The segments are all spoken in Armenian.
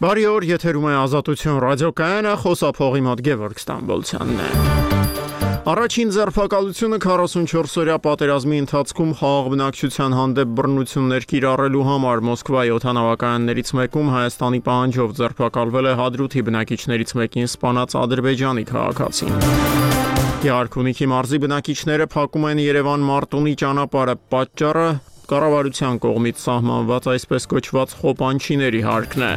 Բարի օր, եթերում է Ազատություն ռադիոկայանը, խոսափողի մոտ Գևորգ Ստամբոլցյանն է։ Առաջին ձերբակալությունը 44-օրյա պատերազմի ընթացքում խաղաղ բնակչության հանդեպ բռնություններ կիրառելու համար Մոսկվայի օթանավակայաններից մեկում Հայաստանի պահանջով ձերբակալվել է Հադրութի բնակիչներից մեկին սպանած Ադրբեջանի քաղաքացին։ Գյարքունիքի մարզի բնակիչները փակում են Երևան Մարտունի ճանապարհը։ Պատճառը կառավարության կողմից սահմանված այսպես կոչված խոպանչիների հարկն է։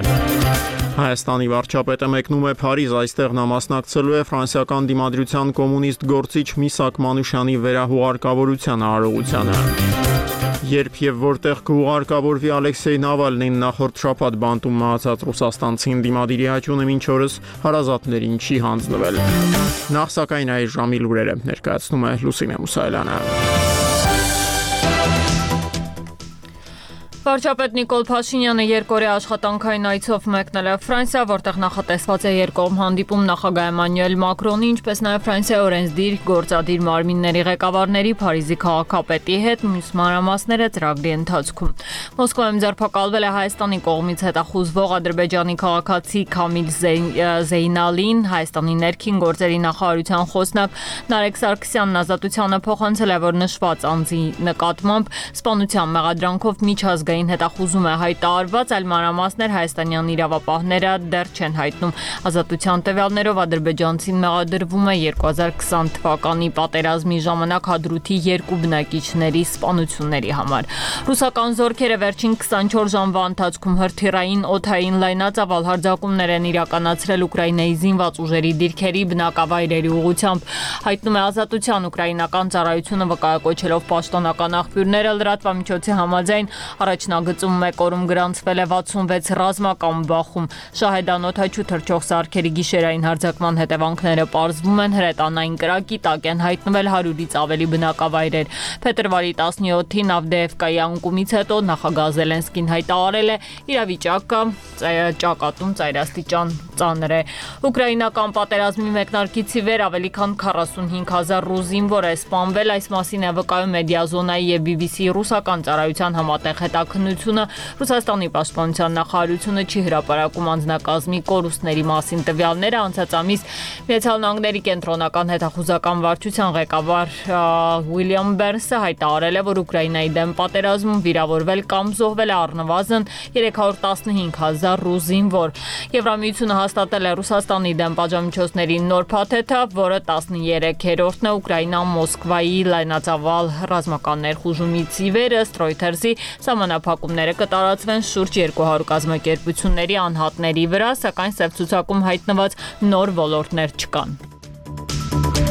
Հայաստանի վարչապետը մեկնում է Փարիզ, այստեղ նա մասնակցելու է ֆրանսիական դիմադրության կոմունիստ գործիչ Միսակ Մանուշյանի վերահուղարկավորության արարողությանը։ Երբ եւ որտեղ կուղարկավորվի Ալեքսեյ Նավալնին նախորդ շաբաթ բանտում մահացած ռուսաստանցին դիմադիրի հաճունը ոչ օրս հարազատներին չի հանձնվել։ Նախ սակայն այս ժամի լուրերը ներկայացնում է Լուսինե Մուսայելյանը։ Վարչապետ Նիկոլ Փաշինյանը երկօրյա աշխատանքային այցով մեկնել է Ֆրանսիա, որտեղ նախատեսված է երկկողմ հանդիպում նախագահ Էմանուել Մակրոնի, ինչպես նաև Ֆրանսիայի օրենսդիր գործադիր մարմինների ղեկավարների Փարիզի քաղաքապետի հետ մյուս մանրամասները ծրագրի ընթացքում։ Մոսկվայում ձերբակալվել է Հայաստանի կողմից հետախուզվող Ադրբեջանի քաղաքացի Քամիլ Զեյնալին, Հայաստանի ներքին գործերի նախարարության խոսնակ Նարեկ Սարգսյանն ազատությանը փոխանցել է, որ նշված անձի նկատմամբ սպանության մեղադրանքով միջազգային ազգային հետախուզում է հայտարարված, այլ մանրամասներ հայաստանյան իրավապահները դեռ չեն հայտնում։ Ազատության տվյալներով ադրբեջանցին մեղադրվում է 2020 թվականի պատերազմի ժամանակ Հադրութի երկու բնակիչների սպանությունների համար։ Ռուսական զորքերը վերջին 24 ժամվա ընթացքում հրթիռային օթային լայնածավալ հարձակումներ են իրականացրել Ուկրաինայի զինված ուժերի դիրքերի բնակավայրերի ուղությամբ։ Հայտնում է Ազատության ուկրաինական ծառայությունը վկայակոչելով պաշտոնական աղբյուրները լրատվամիջոցի համաձայն առաջ Առաջնագծում 1 օրում գրանցվել է 66 ռազմական բախում։ Շահեդանոթաչու թրջող սարքերի գիշերային հարձակման հետևանքները պարզվում են հրետանային կրակի տակ են հայտնվել 100-ից ավելի բնակավայրեր։ Փետրվարի 17-ին Ավդեևկայի անկումից հետո նախագահ Զելենսկին հայտարարել է իրավիճակը ճակատում ծայրաստիճան ծանր է։ Ուկրաինական պատերազմի մեկնարկից ի վեր ավելի քան 45000 ռուս զինվոր է սպանվել, այս մասին է վկայում Մեդիազոնայի եւ BBC ռուսական ծառայության համատեղ հետաքրքիր քննությունը Ռուսաստանի պաշտպանության նախարարությունը չի հրապարակում անձնակազմի կորուստների մասին տվյալները անցած ամիս Միացյալ Նահանգների կենտրոնական հետախուզական վարչության ղեկավար Ուիլյամ Բերնսը հայտարարել է, որ Ուկրաինայի դեմ պատերազմում վիրավորվել կամ զոհվել է առնվազն 315000 ռուս զինվոր։ Եվրամիությունը հաստատել է Ռուսաստանի դեմ պատժամիջոցների նոր փաթեթը, որը 13-րդն է Ուկրաինան Մոսկվայի լայնածավալ ռազմական ներխուժումից ի վեր ըստ Reuters-ի սահմանապահ շրջափակումները կտարածվեն շուրջ 200 կազմակերպությունների անհատների վրա, սակայն սև ցուցակում հայտնված նոր ոլորտներ չկան։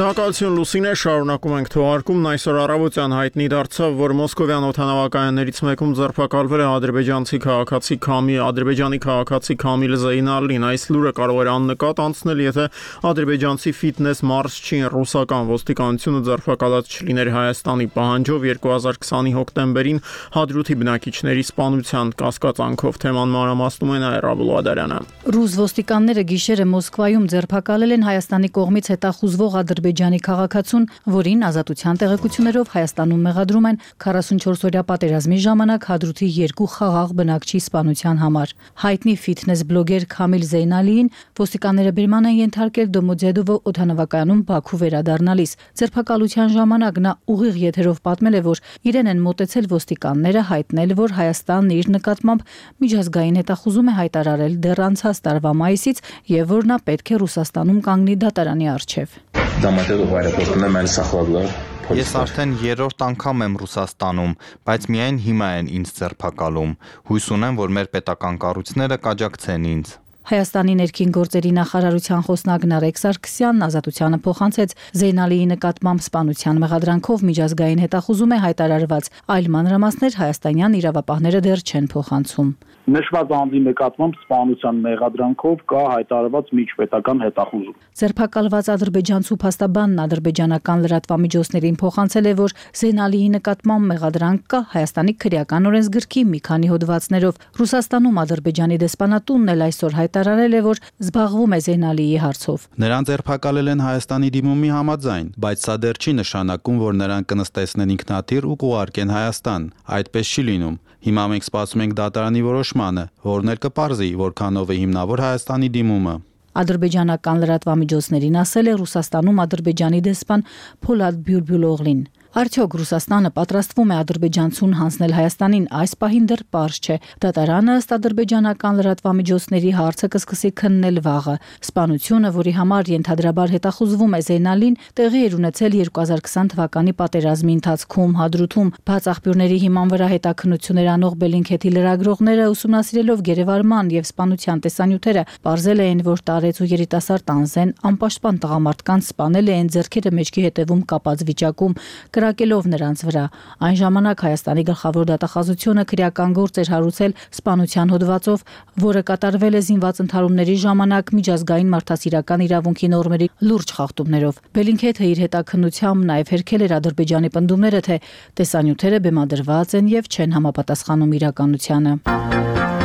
Շնորհակալություն Լուսինե, շարունակում ենք թողարկումն այսօր առավոտյան հայտնի դարձավ, որ Մոսկովյան օթանավակայաններից մեկում ձերբակալվել է ադրբեջանցի քաղաքացի Քամի, ադրբեջանի քաղաքացի Քամիլ Զեյնալին։ Այս լուրը կարող էր աննկատ անցնել, եթե ադրբեջանցի ֆիթնես մարշչին ռուսական ոստիկանությունը ձերբակալած չլիներ Հայաստանի պահանջով 2020-ի հոկտեմբերին Հադրութի բնակիչների սպանության կասկածանքով թեման մանրամասնում է Նաիրա Բուլադարյանը։ Ռուս ոստիկանները գիշերը Մոսկվայում ձերբակալել են Հայաստանի կողմից հետախուզվող ադրբեջանցի Ադրբեջանի քաղաքացուն, որին ազատության տեղեկություններով Հայաստանում մեղադրում են 44-օրյա պատերազմի ժամանակ Հադրութի երկու խաղաղ բնակչի սպանության համար։ Հայտնի ֆիթնես բլոգեր Քամիլ Զեյնալիին ոստիկանները բերման են ենթարկել Դոմոձեդովո օթանավակայանում Բաքու վերադառնալիս։ Ձերբակալության ժամանակ նա ուղիղ եթերով պատմել է, որ իրեն են մտեցել ոստիկանները հայտնել, որ Հայաստանն իր նկատմամբ միջազգային հետախուզում է հայտարարել դեռ անցած տարվա մայիսից եւ որ նա պետք է Ռուսաստանում կանգնի դատարանի առջև Դամատերով համատեղ аэроպորտuna məni saxladılar. Ես արդեն երրորդ անգամ եմ Ռուսաստանում, բայց միայն հիմա են ինձ ձերբակալում։ Հույս ունեմ, որ մեր պետական կառույցները կաջակցեն ինձ։ Հայաստանի ներքին գործերի նախարարության խոսնակ Նարեկ Սարգսյանն ազատությանը փոխանցեց Զեյնալիի նկատմամբ սպանության մեղադրանքով միջազգային հետախուզում է հայտարարված, այլ մանրամասներ հայաստանյան իրավապահները դեռ չեն փոխանցում։ Նշված անձի նկատմամբ սպանության մեղադրանքով կա հայտարարված միջպետական հետախուզում։ Ձերբակալված ադրբեջանցու փաստաբանն ադրբեջանական լրատվամիջոցներին փոխանցել է, որ Զենալիի նկատմամբ մեղադրանք կա Հայաստանի քրեական օրենսգրքի մի քանի հոդվածներով։ Ռուսաստանում Ադրբեջանի դեսպանատունն էլ այսօր հայտարարել է, որ զբաղվում է Զենալիի հարցով։ Նրան ձերբակալել են Հայաստանի դիմումի համաձայն, բայց սա դեռ չի նշանակում, որ նրան կնստեցնեն ինքնաթիռ ու կուղարկեն Հայաստան։ Այդպես չի լինում։ Հիմա մենք սպասում ենք դատարանի որոշմանը, որն էլ կպարզի, որքանով է հիմնավոր Հայաստանի դիմումը։ Ադրբեջանական լրատվամիջոցներին ասել է Ռուսաստանում Ադրբեջանի դեսպան Փոլադ Բյուրբյուլօղլին։ Արդյոք Ռուսաստանը պատրաստվում է ադրբեջանցուն հանձնել Հայաստանին, այս պահին դեռ པարզ չէ։ Դատարանը ըստ ադրբեջանական լրատվամիջոցների հարցը կսկսի քննել վաղը։ Սպանությունը, որի համար ենթադրաբար հետախուզվում է Զեյնալին, տեղի էր ունեցել 2020 թվականի պատերազմի ընթացքում Հադրութում բաց աղբյուրների հիման վրա հետաքննություններ անող Բելինքեթի լրագրողները ուսումնասիրելով Գերեվարման եւ սպանության տեսանյութերը, ողրել էին, որ տարեց ու երիտասարդ անզեն անպաշտպան տղամարդկանց սպանել էին ձեռքերը մեջքի հետևում կապած վիճակում կրակելով նրանց վրա։ Այն ժամանակ Հայաստանի գլխավոր դատախազությունը քրեական գործ էր հարուցել սպանության հոդվածով, որը կատարվել է զինված ընդհարումների ժամանակ միջազգային մարդասիրական իրավունքի նորմերի լուրջ խախտումներով։ Բելինքեթը իր հետաքննությամբ նաև հերքել էր Ադրբեջանի պնդումները, թե տեսանյութերը բեմադրված են եւ չեն համապատասխանում իրականությանը։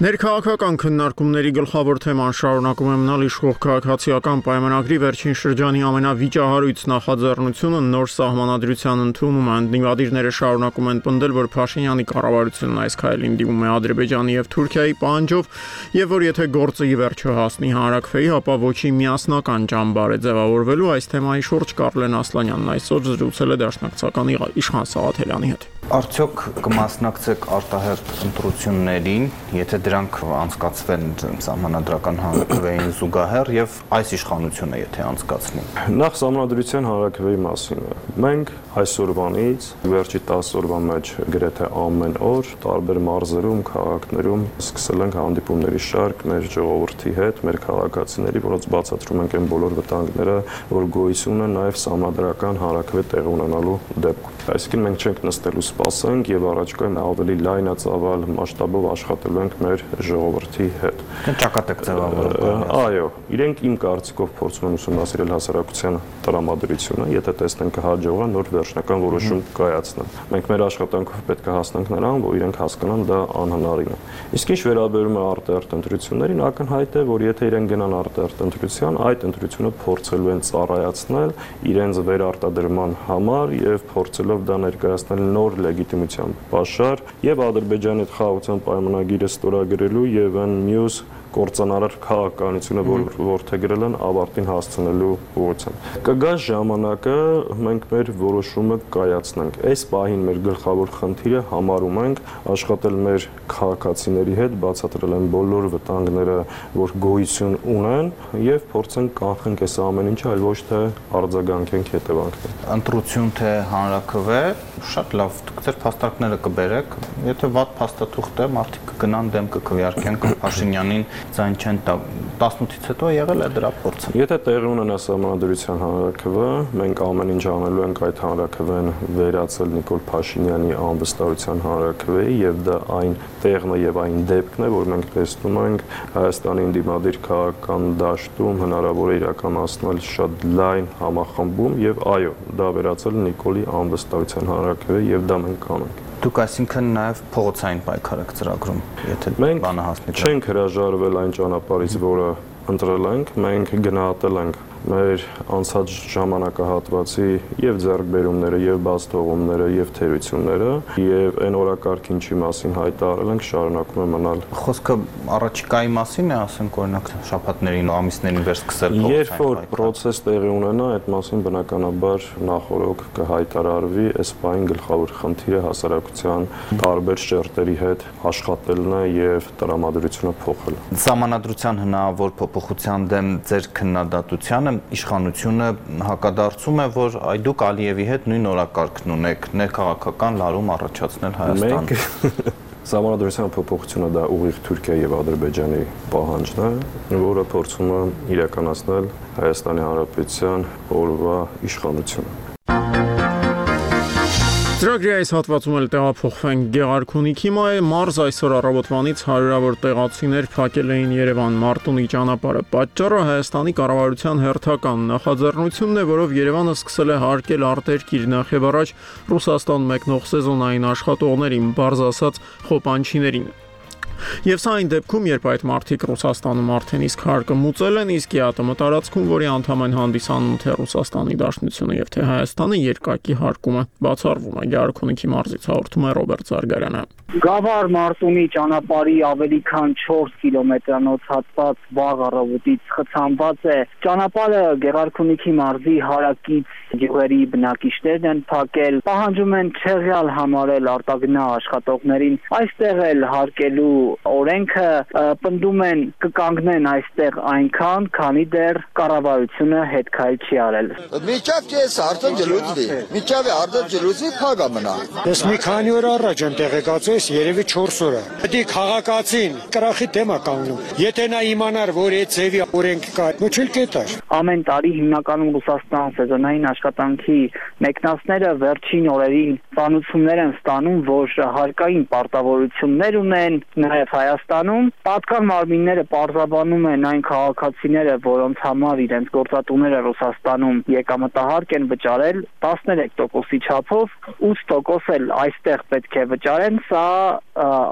Ներքաղաքական քննարկումների գլխավոր թեման շարունակում է մնալ իշխող քաղաքացիական պայմանագրի վերջին շրջանի ամենավիճահարույց նախաձեռնությունը նոր սահմանադրության ընդունումը ընդդիմադիրները շարունակում են պնդել, որ Փաշինյանի կառավարությունն այս քայլին դիմում է Ադրբեջանի եւ Թուրքիայի պահանջով եւ որ եթե գործը ի վերջո հասնի հանրակրվեի, ապա ոչի միասնական ճամբար է ձևավորվելու այս թեմայի շուրջ Կարլեն Ասլանյանն այսօր զրուցել է Դաշնակցական Իշխան Սաղաթելյանի հետ։ Արդյոք կմասնակցեք արտահերտ ընտրություններին, եթե դրանք անցկացվեն համանadrական հանրակրվեին զուգահեռ եւ այս իշխանությունը եթե անցկացնի։ Նախ համանadrության հանրակրվեի մասին Մենք այսօրվանից վերջի 10 օրվա մեջ գրեթե ամեն օր տարբեր մարզերում, քաղաքներում սկսել ենք հանդիպումների շարք մեր ժողովրդի հետ, մեր քաղաքացիների, որոնց բացատրում ենք այն բոլոր վտանգները, որ գոյություն ունեն նաև համանadrական հանրակրվե տեղ ունենալու դեպքում։ Այսինքն մենք չենք նստելու սպասենք եւ առաջկայում ավելի լայնածավալ մասշտաբով աշխատելու ենք մեր ժողովրդի հետ։ Ճակատեք ձևավորում։ Այո, իրենք իմ կարծիքով փորձում են ուսումնասիրել հասարակության տրամադրությունը, եթե տեսնեն կհաջողա նոր վերջնական որոշում կայացնել։ Մենք մեր աշխատանքով պետք է հասնենք նրան, որ իրենք հասկանան դա անհնարին է։ Իսկ ինչ վերաբերում է արտերտ ընտրություններին, ակնհայտ է, որ եթե իրենք գնան արտերտ ընտրության, այդ ընտրությունը փորձելու են ծառայացնել իրենց վերարտադրման համար եւ փորձելով դա ներկայացնել նոր լեգիտիմության պաշար եւ Ադրբեջանի հետ խաղաղության պայմանագիրը ստորագրելու եւ այն մյուս կորցանարար քաղաքականությունը, որ որթեգրել են ավարտին հասցնելու ուղղությամբ։ Կգա ժամանակը մենք մեր որոշումը կայացնենք։ Այս պահին մեր գլխավոր խնդիրը համարում ենք աշխատել մեր քաղաքացիների հետ, բացատրել են բոլոր վտանգները, որ գոյություն ունեն եւ փորձենք կանխենք այս ամեն ինչը, այլ ոչ թե արձագանքենք հետևանքներին։ Ընտրություն թե հանրակրվե, շատ լավ, դուք ձեր փաստարկները կբերեք, եթե վատ փաստաթուղթ է, մարդիկ կգնան դեմ կքվեարկեն Փաշինյանին ձայն չեն տա 18-ից հետո եղել է դրա փորձը։ Եթե տեղի ունենա համանդրության հանրակրվը, մենք ամեն ինչ անելու ենք այդ հանրակրվեն վերացել Նիկոլ Փաշինյանի անվստահության հանրակրվեի եւ դա այն տեղն է եւ այն դեպքն է, որ մենք տեսնում ենք Հայաստանի ինդիմադիր քաղաքական դաշտում հնարավոր է իրականացնել շատ լայն համախմբում եւ այո, դա վերացել Նիկոլի անվստահության հանրակրվեի եւ դա մենք կանենք։ Դուք այսինքն նաև փողոցային պայքար եք ծրագրում, եթե բանը հասնի։ Չենք հրաժարվել այն ճանապարհից, որը ընտրել ենք, մենք գնահատել ենք մեր անցած ժամանակահատվածի եւ ձեռքբերումները եւ բաց թողումները եւ թերությունները եւ այն օրակարգին չի մասին հայտարարել ենք շարունակում է մնալ խոսքը առաջիկայի մասին է ասենք օրինակ շաբաթներին ամիսներին վեր սկսել երբ որ process տեղի ունենա այդ մասին բնականաբար նախորոք կհայտարարվի այս բային գլխավոր խնդիրը հասարակության տարբեր շերտերի հետ աշխատելն է եւ տրամադրությունը փոխելը Սահմանադրության հնարավոր փոփոխության դեմ ձեր քննադատությանը իշխանությունը հակադարձում է, որ այ դուք Ալիևի հետ նույն օրակարգն ունեք, ներքաղաքական լարում առաջացնել Հայաստան։ Մենք Սահմանադրության փոփոխությունը դա ուղիղ Թուրքիա եւ Ադրբեջանի պահանջն է, որը փորձում է իրականացնել Հայաստանի Հանրապետության օրվա իշխանությունը։ Ծրագրի այս հատվածում էլ տեղափոխվենք Գեղարքունիքի մարզ այսօր առավոտվանից հարյուրավոր տեղացիներ փակել էին Երևան. Մարտունի ճանապարհը։ Պատճառը Հայաստանի կառավարության հերթական նախաձեռնությունն է, որով Երևանը սկսել է հարկել արտերկիր նախ եւ առաջ Ռուսաստան մեկնող սեզոնային աշխատողներին, բարձ ասած խոպանչիներին։ Եվ սա այն դեպքում, երբ այդ մարտիկ Ռուսաստանում արդեն իսկ հարկը մուծել են, իսկ ԵԱՏՄ տարածքում, որի անդամ են հանդիսանում թե Ռուսաստանի Դաշնությունը եւ թե Հայաստանը երկակի հարկումը բացառվում է։ Գարքունիքի մարզից հաղորդում է Ռոբերտ Զարգարյանը։ Գավառ Մարտունի ճանապարհի ավելի քան 4 կիլոմետրանոց հատված վաղ առավոտից խցանված է։ Ճանապարհը Գեղարքունիքի մարզի հարակից գյուղերի բնակիչներն են փակել, պահանջում են չեղյալ համարել արտագնա աշխատողներին այստեղ էլ հարկելու օրենքը պնդում են կկանգնեն այստեղ այնքան, քանի դեռ կառավարությունը հետ քայլ չի արել։ Միջավ ես արդեն ջլուծի։ Միջավ արդեն ջլուծի փագա մնա։ Ես մի քանի օր առաջ եմ տեղեկացել, երևի 4 օր է։ Պետք քաղաքացին կրախի դեմա կանգնում։ Եթե նա իմանար, որ այդ ծևի օրենք կա, ոչ էլ կետար։ Ամեն տարի հիմնականում Ռուսաստան սեզոնային աշխատանքի մեկնասները վերջին օրերին ծանուցումներ են ստանում, որ հարկային պարտավորություններ ունեն նաև Հայաստանում։ Պատկան մարմինները պարզաբանում են այն քաղաքացիները, որոնց համար իրենց գործատուները Ռուսաստանում եկամտահարկ են վճարել 13%-ի չափով, 8% էլ այստեղ պետք է վճարեն, սա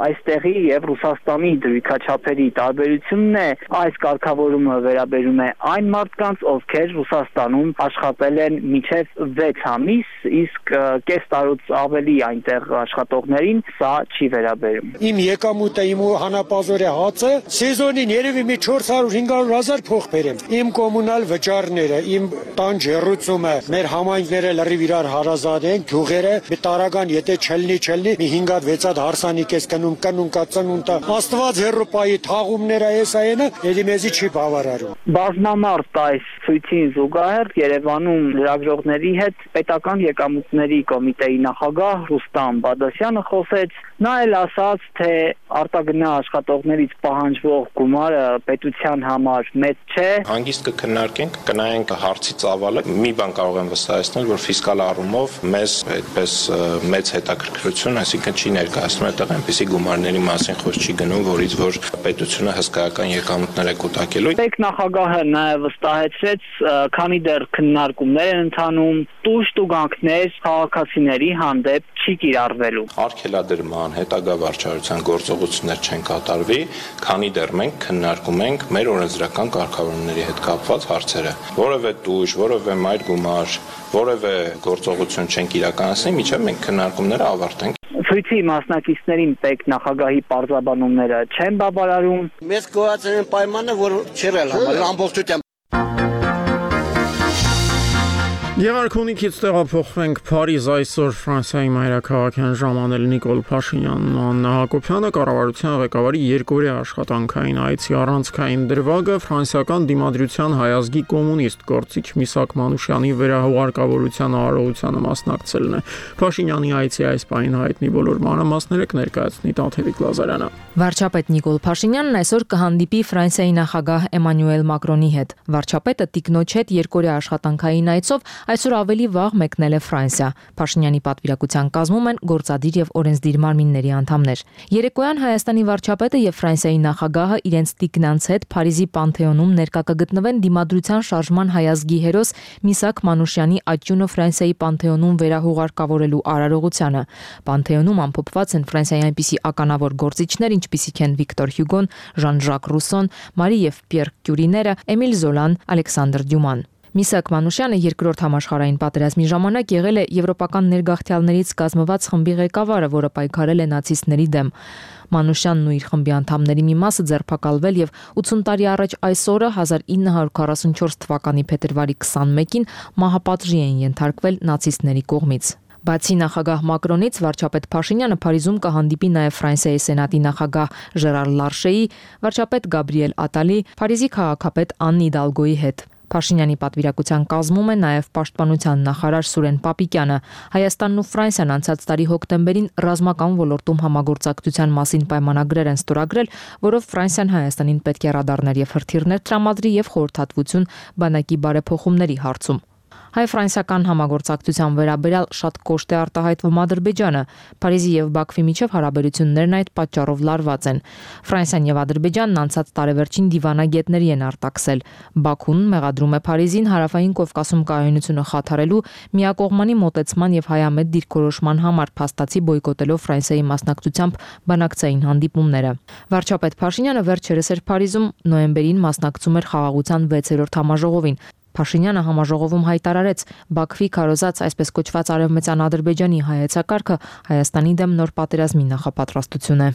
այստեղի եւ Ռուսաստանի դրույքաչափերի տարբերությունն է։ Այս կարգավորումը վերաբերում է այն մարդկանց, ովքեր Ռուսաստանում աշխատել են միջև 6 ամիս, իսկ կես տարուց ավելի այնտեղ աշխատողներին սա չի վերաբերում։ Իմ եկամուտը իմ հանապազորի հացը սեզոնին երևի մի 400-500 հազար փող բերեմ։ Իմ կոմունալ վճարները, իմ տան ջերուցումը, մեր համայնքները լրիվ իրար հարազատ են, գյուղերը մի տարական եթե չլնի չլնի մի 5-6 հատ հարսանիք ես կնում, կնում կա ծնունդը։ Աստված հերոպայի թաղումները էս այնը, ելի մեզի չի բավարարում։ Բազմամարդ այս ցույցին զուգահեռ Երևանում լրագրողների հետ պետական եկամուտների կոմիտեի նախագահ Ռուստամ Բադասյանը խոսեց, նա էլ ասաց, թե արտագնա աշխատողներից պահանջվող գումարը պետության համար մեծ չէ։ Հանգիստ կքննարկենք, կնայենք հարցի ծավալը։ Մի բան կարող եմ վստահեցնել, որ ֆիսկալ առումով մեզ այդպես մեծ հետաքրքրություն, այսինքն չի ներկայացնում այդտեղ այնպիսի գումարների մասին խոսք չի գնում, որից որ պետությունը հսկայական եկամուտներ է կուտակելու։ Տեկ նախագահը նաև վստահեցրեց, քանի դեռ քննարկումներ են ընթանում, տուժ տուգանքներ քաղաքացիների հանդեպ չի կիրառվելու։ Արգելադրման հետագա վարչարության գործողություններ չեն կատարվի, քանի դեռ մենք քննարկում ենք մեր օրենսդրական կարգավորումների հետ կապված հարցերը։ Որևէ տուժ, որևէ մայր գումար, որևէ գործողություն չենք իրականացնի, միջև մենք քննարկումները ավարտենք Ցույցի մասնակիցներին պետք նախագահի պարզաբանումները չեն բավարարում։ Մեզ գոյացել են պայմանը, որ չերել համար ամբողջությամբ Եղարքունիքից տեղափոխվենք Փարիզ այսօր Ֆրանսիայի մայրաքաղաքյան ժամանել Նիկոլ Փաշինյանն ու Աննա Հակոբյանը կառավարության ղեկավարի երկօրյա աշխատանքային այցի առանցքային դրվագը ֆրանսիական դիմադրության հայազգի կոմունիստ գործիչ Միսակ Մանուշյանի վերահուղարկավորության արարողությանը մասնակցելն է։ Փաշինյանի այցի այս պայն հայտնի բոլոր մանրամասները կներկայացնի Տաթևիկ Լազարյանը։ Վարչապետ Նիկոլ Փաշինյանն այսօր կհանդիպի Ֆրանսիայի նախագահ Էմանուել Մակրոնի հետ։ Վարչապետը տիկնոջ հետ երկօրյա աշխատանքային այցով այսօր ավելի վաղ մեկնել է Ֆրանսիա։ Փաշինյանի պատվիրակության կազմում են գործադիր եւ օրենսդիր մարմինների անդամներ։ Երեկոյան Հայաստանի վարչապետը եւ Ֆրանսիայի նախագահը իրենց տիկնանց հետ Փարիզի Պանթեոնում ներկա կգտնվեն դիմադրության շարժման հայազգի հերոս Միսակ Մանուշյանի աճյունը Ֆրանսիայի Պանթեոնում վերահուղարկավորելու արարողությանը։ Պանթեոնում ամփոփված են Ֆրանսիայի այնպիսի ականավոր գործիչներ, ինչպիսիք են Վիկտոր Հյուգոն, Ժան-Ժակ Ռուսոն, Մարի եւ Պիեր Կյուրիները, Էմիլ Զոլան, Ալեքսանդր Դյուման։ Միսակ Մանուշյանը երկրորդ համաշխարհային պատերազմի ժամանակ եղել է եվրոպական ներգաղթյալներից կազմված խմբի ղեկավարը, որը պայքարել է նացիստների դեմ։ Մանուշյանն ու իր խմբի անդամների մի մասը ձերբակալվել եւ 80 տարի առաջ այս օրը 1944 թվականի փետրվարի 21-ին մահապատժի են ենթարկվել նացիստների կողմից։ Բացի նախագահ Մակրոնից վարչապետ Փաշինյանը Փարիզում կհանդիպի նաև Ֆրանսիայի սենատի նախագահ Ժերար Լարշեի, վարչապետ Գաբրիել Ատալի, Փարիզի քաղաքապետ Աննի Դալգոյի հետ։ Փաշինյանի պատվիրակության կազմում է նաև Պաշտպանության նախարար Սուրեն Պապիկյանը։ Հայաստանն ու Ֆրանսիան անցած տարի հոկտեմբերին ռազմական ոլորտում համագործակցության մասին պայմանագրեր են ստորագրել, որով Ֆրանսիան Հայաստանին պետք է ռադարներ եւ հրթիռներ տրամադրի եւ խորհրդատվություն բանակի բարեփոխումների հարցում։ Հայ-ֆրանսիական համագործակցության վերաբերյալ շատ կոշտ է արտահայտվում Ադրբեջանը։ Փարիզի եւ Բաքվի միջև հարաբերություններն այդ պատճառով լարված են։ Ֆրանսիան եւ Ադրբեջանն անցած տարեվերջին դիվանագետների են արտաքսել։ Բաքուն մեղադրում է Փարիզին հարավային Կովկասում կայունությունը խաթարելու միակողմանի մոտեցման եւ հայամետ դիրքորոշման համար փաստացի բոյկոտելով Ֆրանսիայի մասնակցությամբ բանակցային հանդիպումները։ Վարչապետ Փաշինյանը վերջերս էր Փարիզում նոյեմբերին մասնակցում էր խաղաղության 6-րդ համաժողովին, Փաշինյանը համաժողովում հայտարարեց. Բաքվի քարոզած այսպես կոչված արևմտյան Ադրբեջանի հայեցակարգը Հայաստանի դեմ նոր պատերազմի նախապատրաստություն է։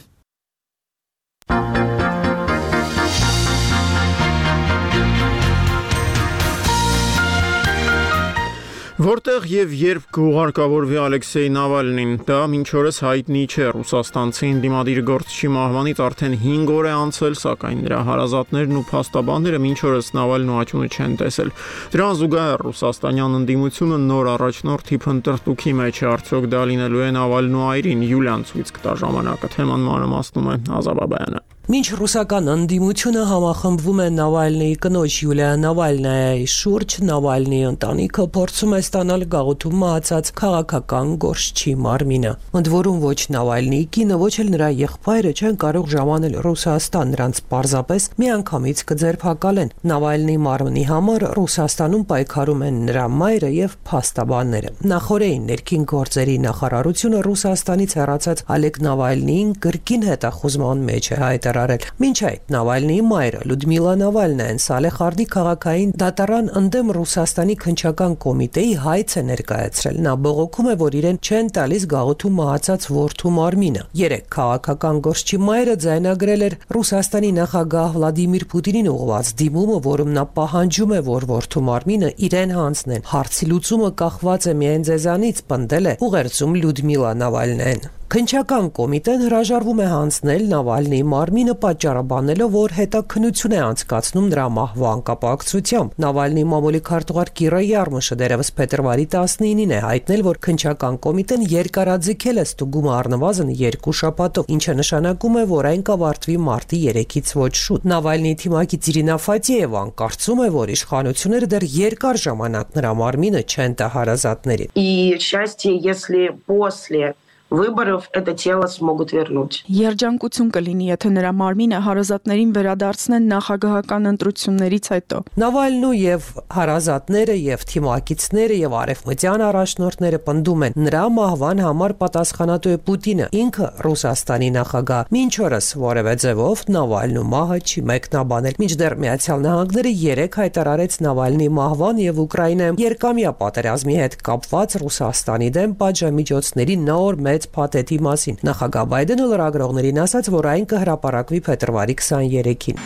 Որտեղ եւ երբ կուղարկավորվի Ալեքսեյ Նավալնին, դա մինչ օրս հայտնի չէ։ Ռուսաստանցի ինդիմադիր գործչի մահվանից արդեն 5 օր է անցել, սակայն նրա հարազատներն ու փաստաբանները մինչ օրս Նավալնու աճունը չեն տեսել։ Դրան զուգահեռ ռուսաստանյան ընդդիմությունը նոր առաջնորդի փնտրտուքի մեջ է, արդյոք դա լինելու է Նավալնու այրին Յուլիան ցույց կտա ժամանակը։ Թեման մանրամասնում է Ազաբաբայանը։ Մինչ ռուսական ընդդիմությունը համախմբվում է Նավալնիի կնոջ Յուլիա Նավալնայի շուրջ, Նավալնիի ընտանիքը փորձում է ստանալ գաղութում մահացած քաղաքական գործչի մարմինը։ Ընդ որում ոչ Նավալնիի կինը, ոչ էլ նրա եղբայրը չեն կարող ժամանել Ռուսաստան, նրանց պարզապես միանգամից կձերբակալեն։ Նավալնիի մարմնի համար Ռուսաստանում պայքարում են նրա մայրը եւ փաստաբանները։ Նախորդային ներքին գործերի նախարարությունը Ռուսաստանից հեռացած Ալեկ Նավալնիին կրկին հետախուզման մեջ է հայտարարել հայտարարել։ Մինչ այդ Նավալնիի մայրը Լյուդմիլա Նավալնայան Սալեխարդի քաղաքային դատարան ընդդեմ Ռուսաստանի քնչական կոմիտեի հայց է ներկայացրել։ Նա բողոքում է, որ իրեն չեն տալիս գաղութու մահացած որդու մարմինը։ Երեք քաղաքական գործչի մայրը ձայնագրել էր Ռուսաստանի նախագահ Վլադիմիր Պուտինին ուղղված դիմումը, որում նա պահանջում է, որ որդու մարմինը իրեն հանձնեն։ Հարցի լուծումը կախված է միայն ձեզանից, պնդել է ուղերձում Լյուդմիլա Նավալնեն։ Քնչական կոմիտեն հրաժարվում է հանձնել Նավալնիի մարմինը պատճառաբանելով, որ հետաքնություն է անցկացնում նրա մահվան կապակցությամբ։ Նավալնիի մամուլի քարտուղար Կիրա Յարմուշը դերևս փետրվարի 19-ին է հայտնել, որ քնչական կոմիտեն երկարաձգել է ստուգումը առնվազն 2 շաբաթով, ինչը նշանակում է, որ այն կավարտվի մարտի 3-ից ոչ շուտ։ Նավալնիի թիմակից Իրինա Ֆատիևան կարծում է, որ իշխանությունները դեռ երկար ժամանակ նրա մարմինը չեն տա հարազատներին։ И счастье, если после выборов это тело смогут вернуть։ Երջանկություն կլինի, եթե նրա մարմինը հարազատներին վերադարձնեն նախագահական ընտրություններից հետո։ Նավալնու եւ հարազատները եւ թիմակիցները եւ արևմտյան առաջնորդները պնդում են նրա մահվան համար պատասխանատու է Պուտինը, ինքը Ռուսաստանի նախագահ։ Մինչ օրս որևէ ձևով Նավալնու մահը չի մեկնաբանել։ Մինչդեռ Միացյալ Նահանգները 3 հայտարարեց Նավալնի մահվան եւ Ուկրաինայում երկամյա պատերազմի հետ կապված Ռուսաստանի դեմ պատժամիջոցների նոր մեծ հայտնեց փաթեթի մասին։ Նախագահ Բայդենը լրագրողներին ասաց, որ այն կհրապարակվի փետրվարի 23-ին։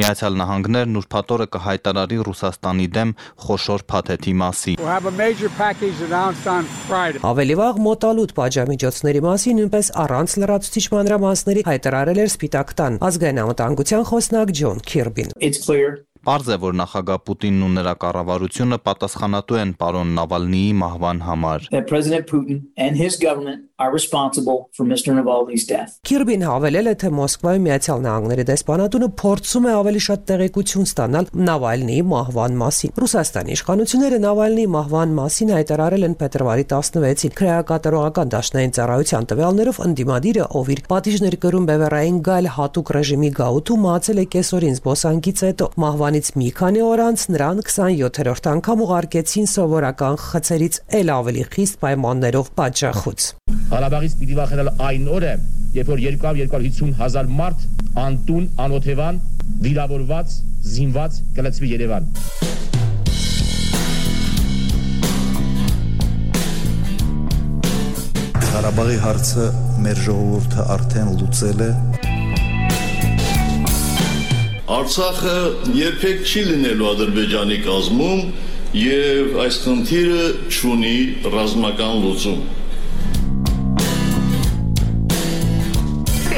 Միացյալ Նահանգներն ուրբաթ օրը կհայտարարի Ռուսաստանի դեմ խոշոր փաթեթի մասին։ Ավելի վաղ մոտալուտ պատժամիջոցների մասին նույնպես առանց լրացուցիչ մանրամասների հայտարարել էր Սպիտակ տան ազգային անվտանգության խոսնակ Ջոն Քիրբին։ Պարզ է, որ նախագահ Պուտինն ու նրա կառավարությունը պատասխանատու են պարոն Նավալնիի մահվան համար։ President Putin and his government are responsible for Mr. Navalny's death. Քիրբին հավելել է, թե Մոսկվայում Միացյալ Նահանգների դեսպանատունը փորձում է ավելի շատ տեղեկություն ստանալ Նավալնիի մահվան մասին։ Ռուսաստանի իշխանությունները Նավալնիի մահվան մասին հայտարարել են փետրվարի 16-ին քրեակատարողական դաշնային ծառայության տվյալներով ընդդիմադիրը, ով իր պատիժներ կրում բևեռային գալ հատուկ ռեժիմի գաղութու մահացել է կեսօրին զբոսանքից հետո։ Մահվանից մի քանի օր անց նրան 27-րդ անգամ ուղարկեցին սովորական խցերից ել ավելի խիստ պայմաններով պատժախոց։ Ղարաբաղից պիտի վախենալ այն օրը, երբ որ 200-250 հազար մարդ անտուն, անօթևան, վիրավորված, զինված կլցվի Երևան։ Ղարաբաղի հարցը մեր ժողովուրդը արդեն լուծել է Արցախը երբեք չի լինելու Ադրբեջանի կազմում եւ այս խնդիրը ճունի ռազմական լուծում։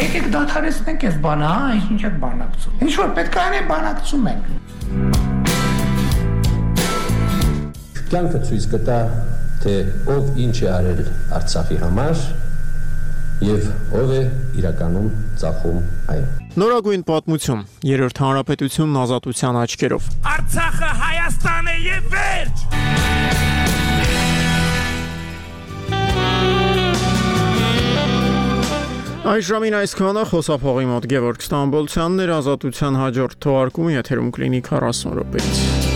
եկեք դադարեցնենք այս բանը, հա, ինչ եք բանակցում։ Ինչ որ պետք է անեն բանակցում ենք։ Կյանքը ցույց կտա, թե ով ինչ է արել Արցախի համար եւ ով է իրականում ծախում այն։ Նորագույն պատմություն։ Երրորդ հանրապետությունն ազատության աչքերով։ Արցախը Հայաստան է եւ վերջ։ Այս ժամին այսքանը խոսափողի մոտ Գևորգ Ստամբոլցյանն էր ազատության հաջորդ թողարկումը եթերում կլինի 40 րոպեից։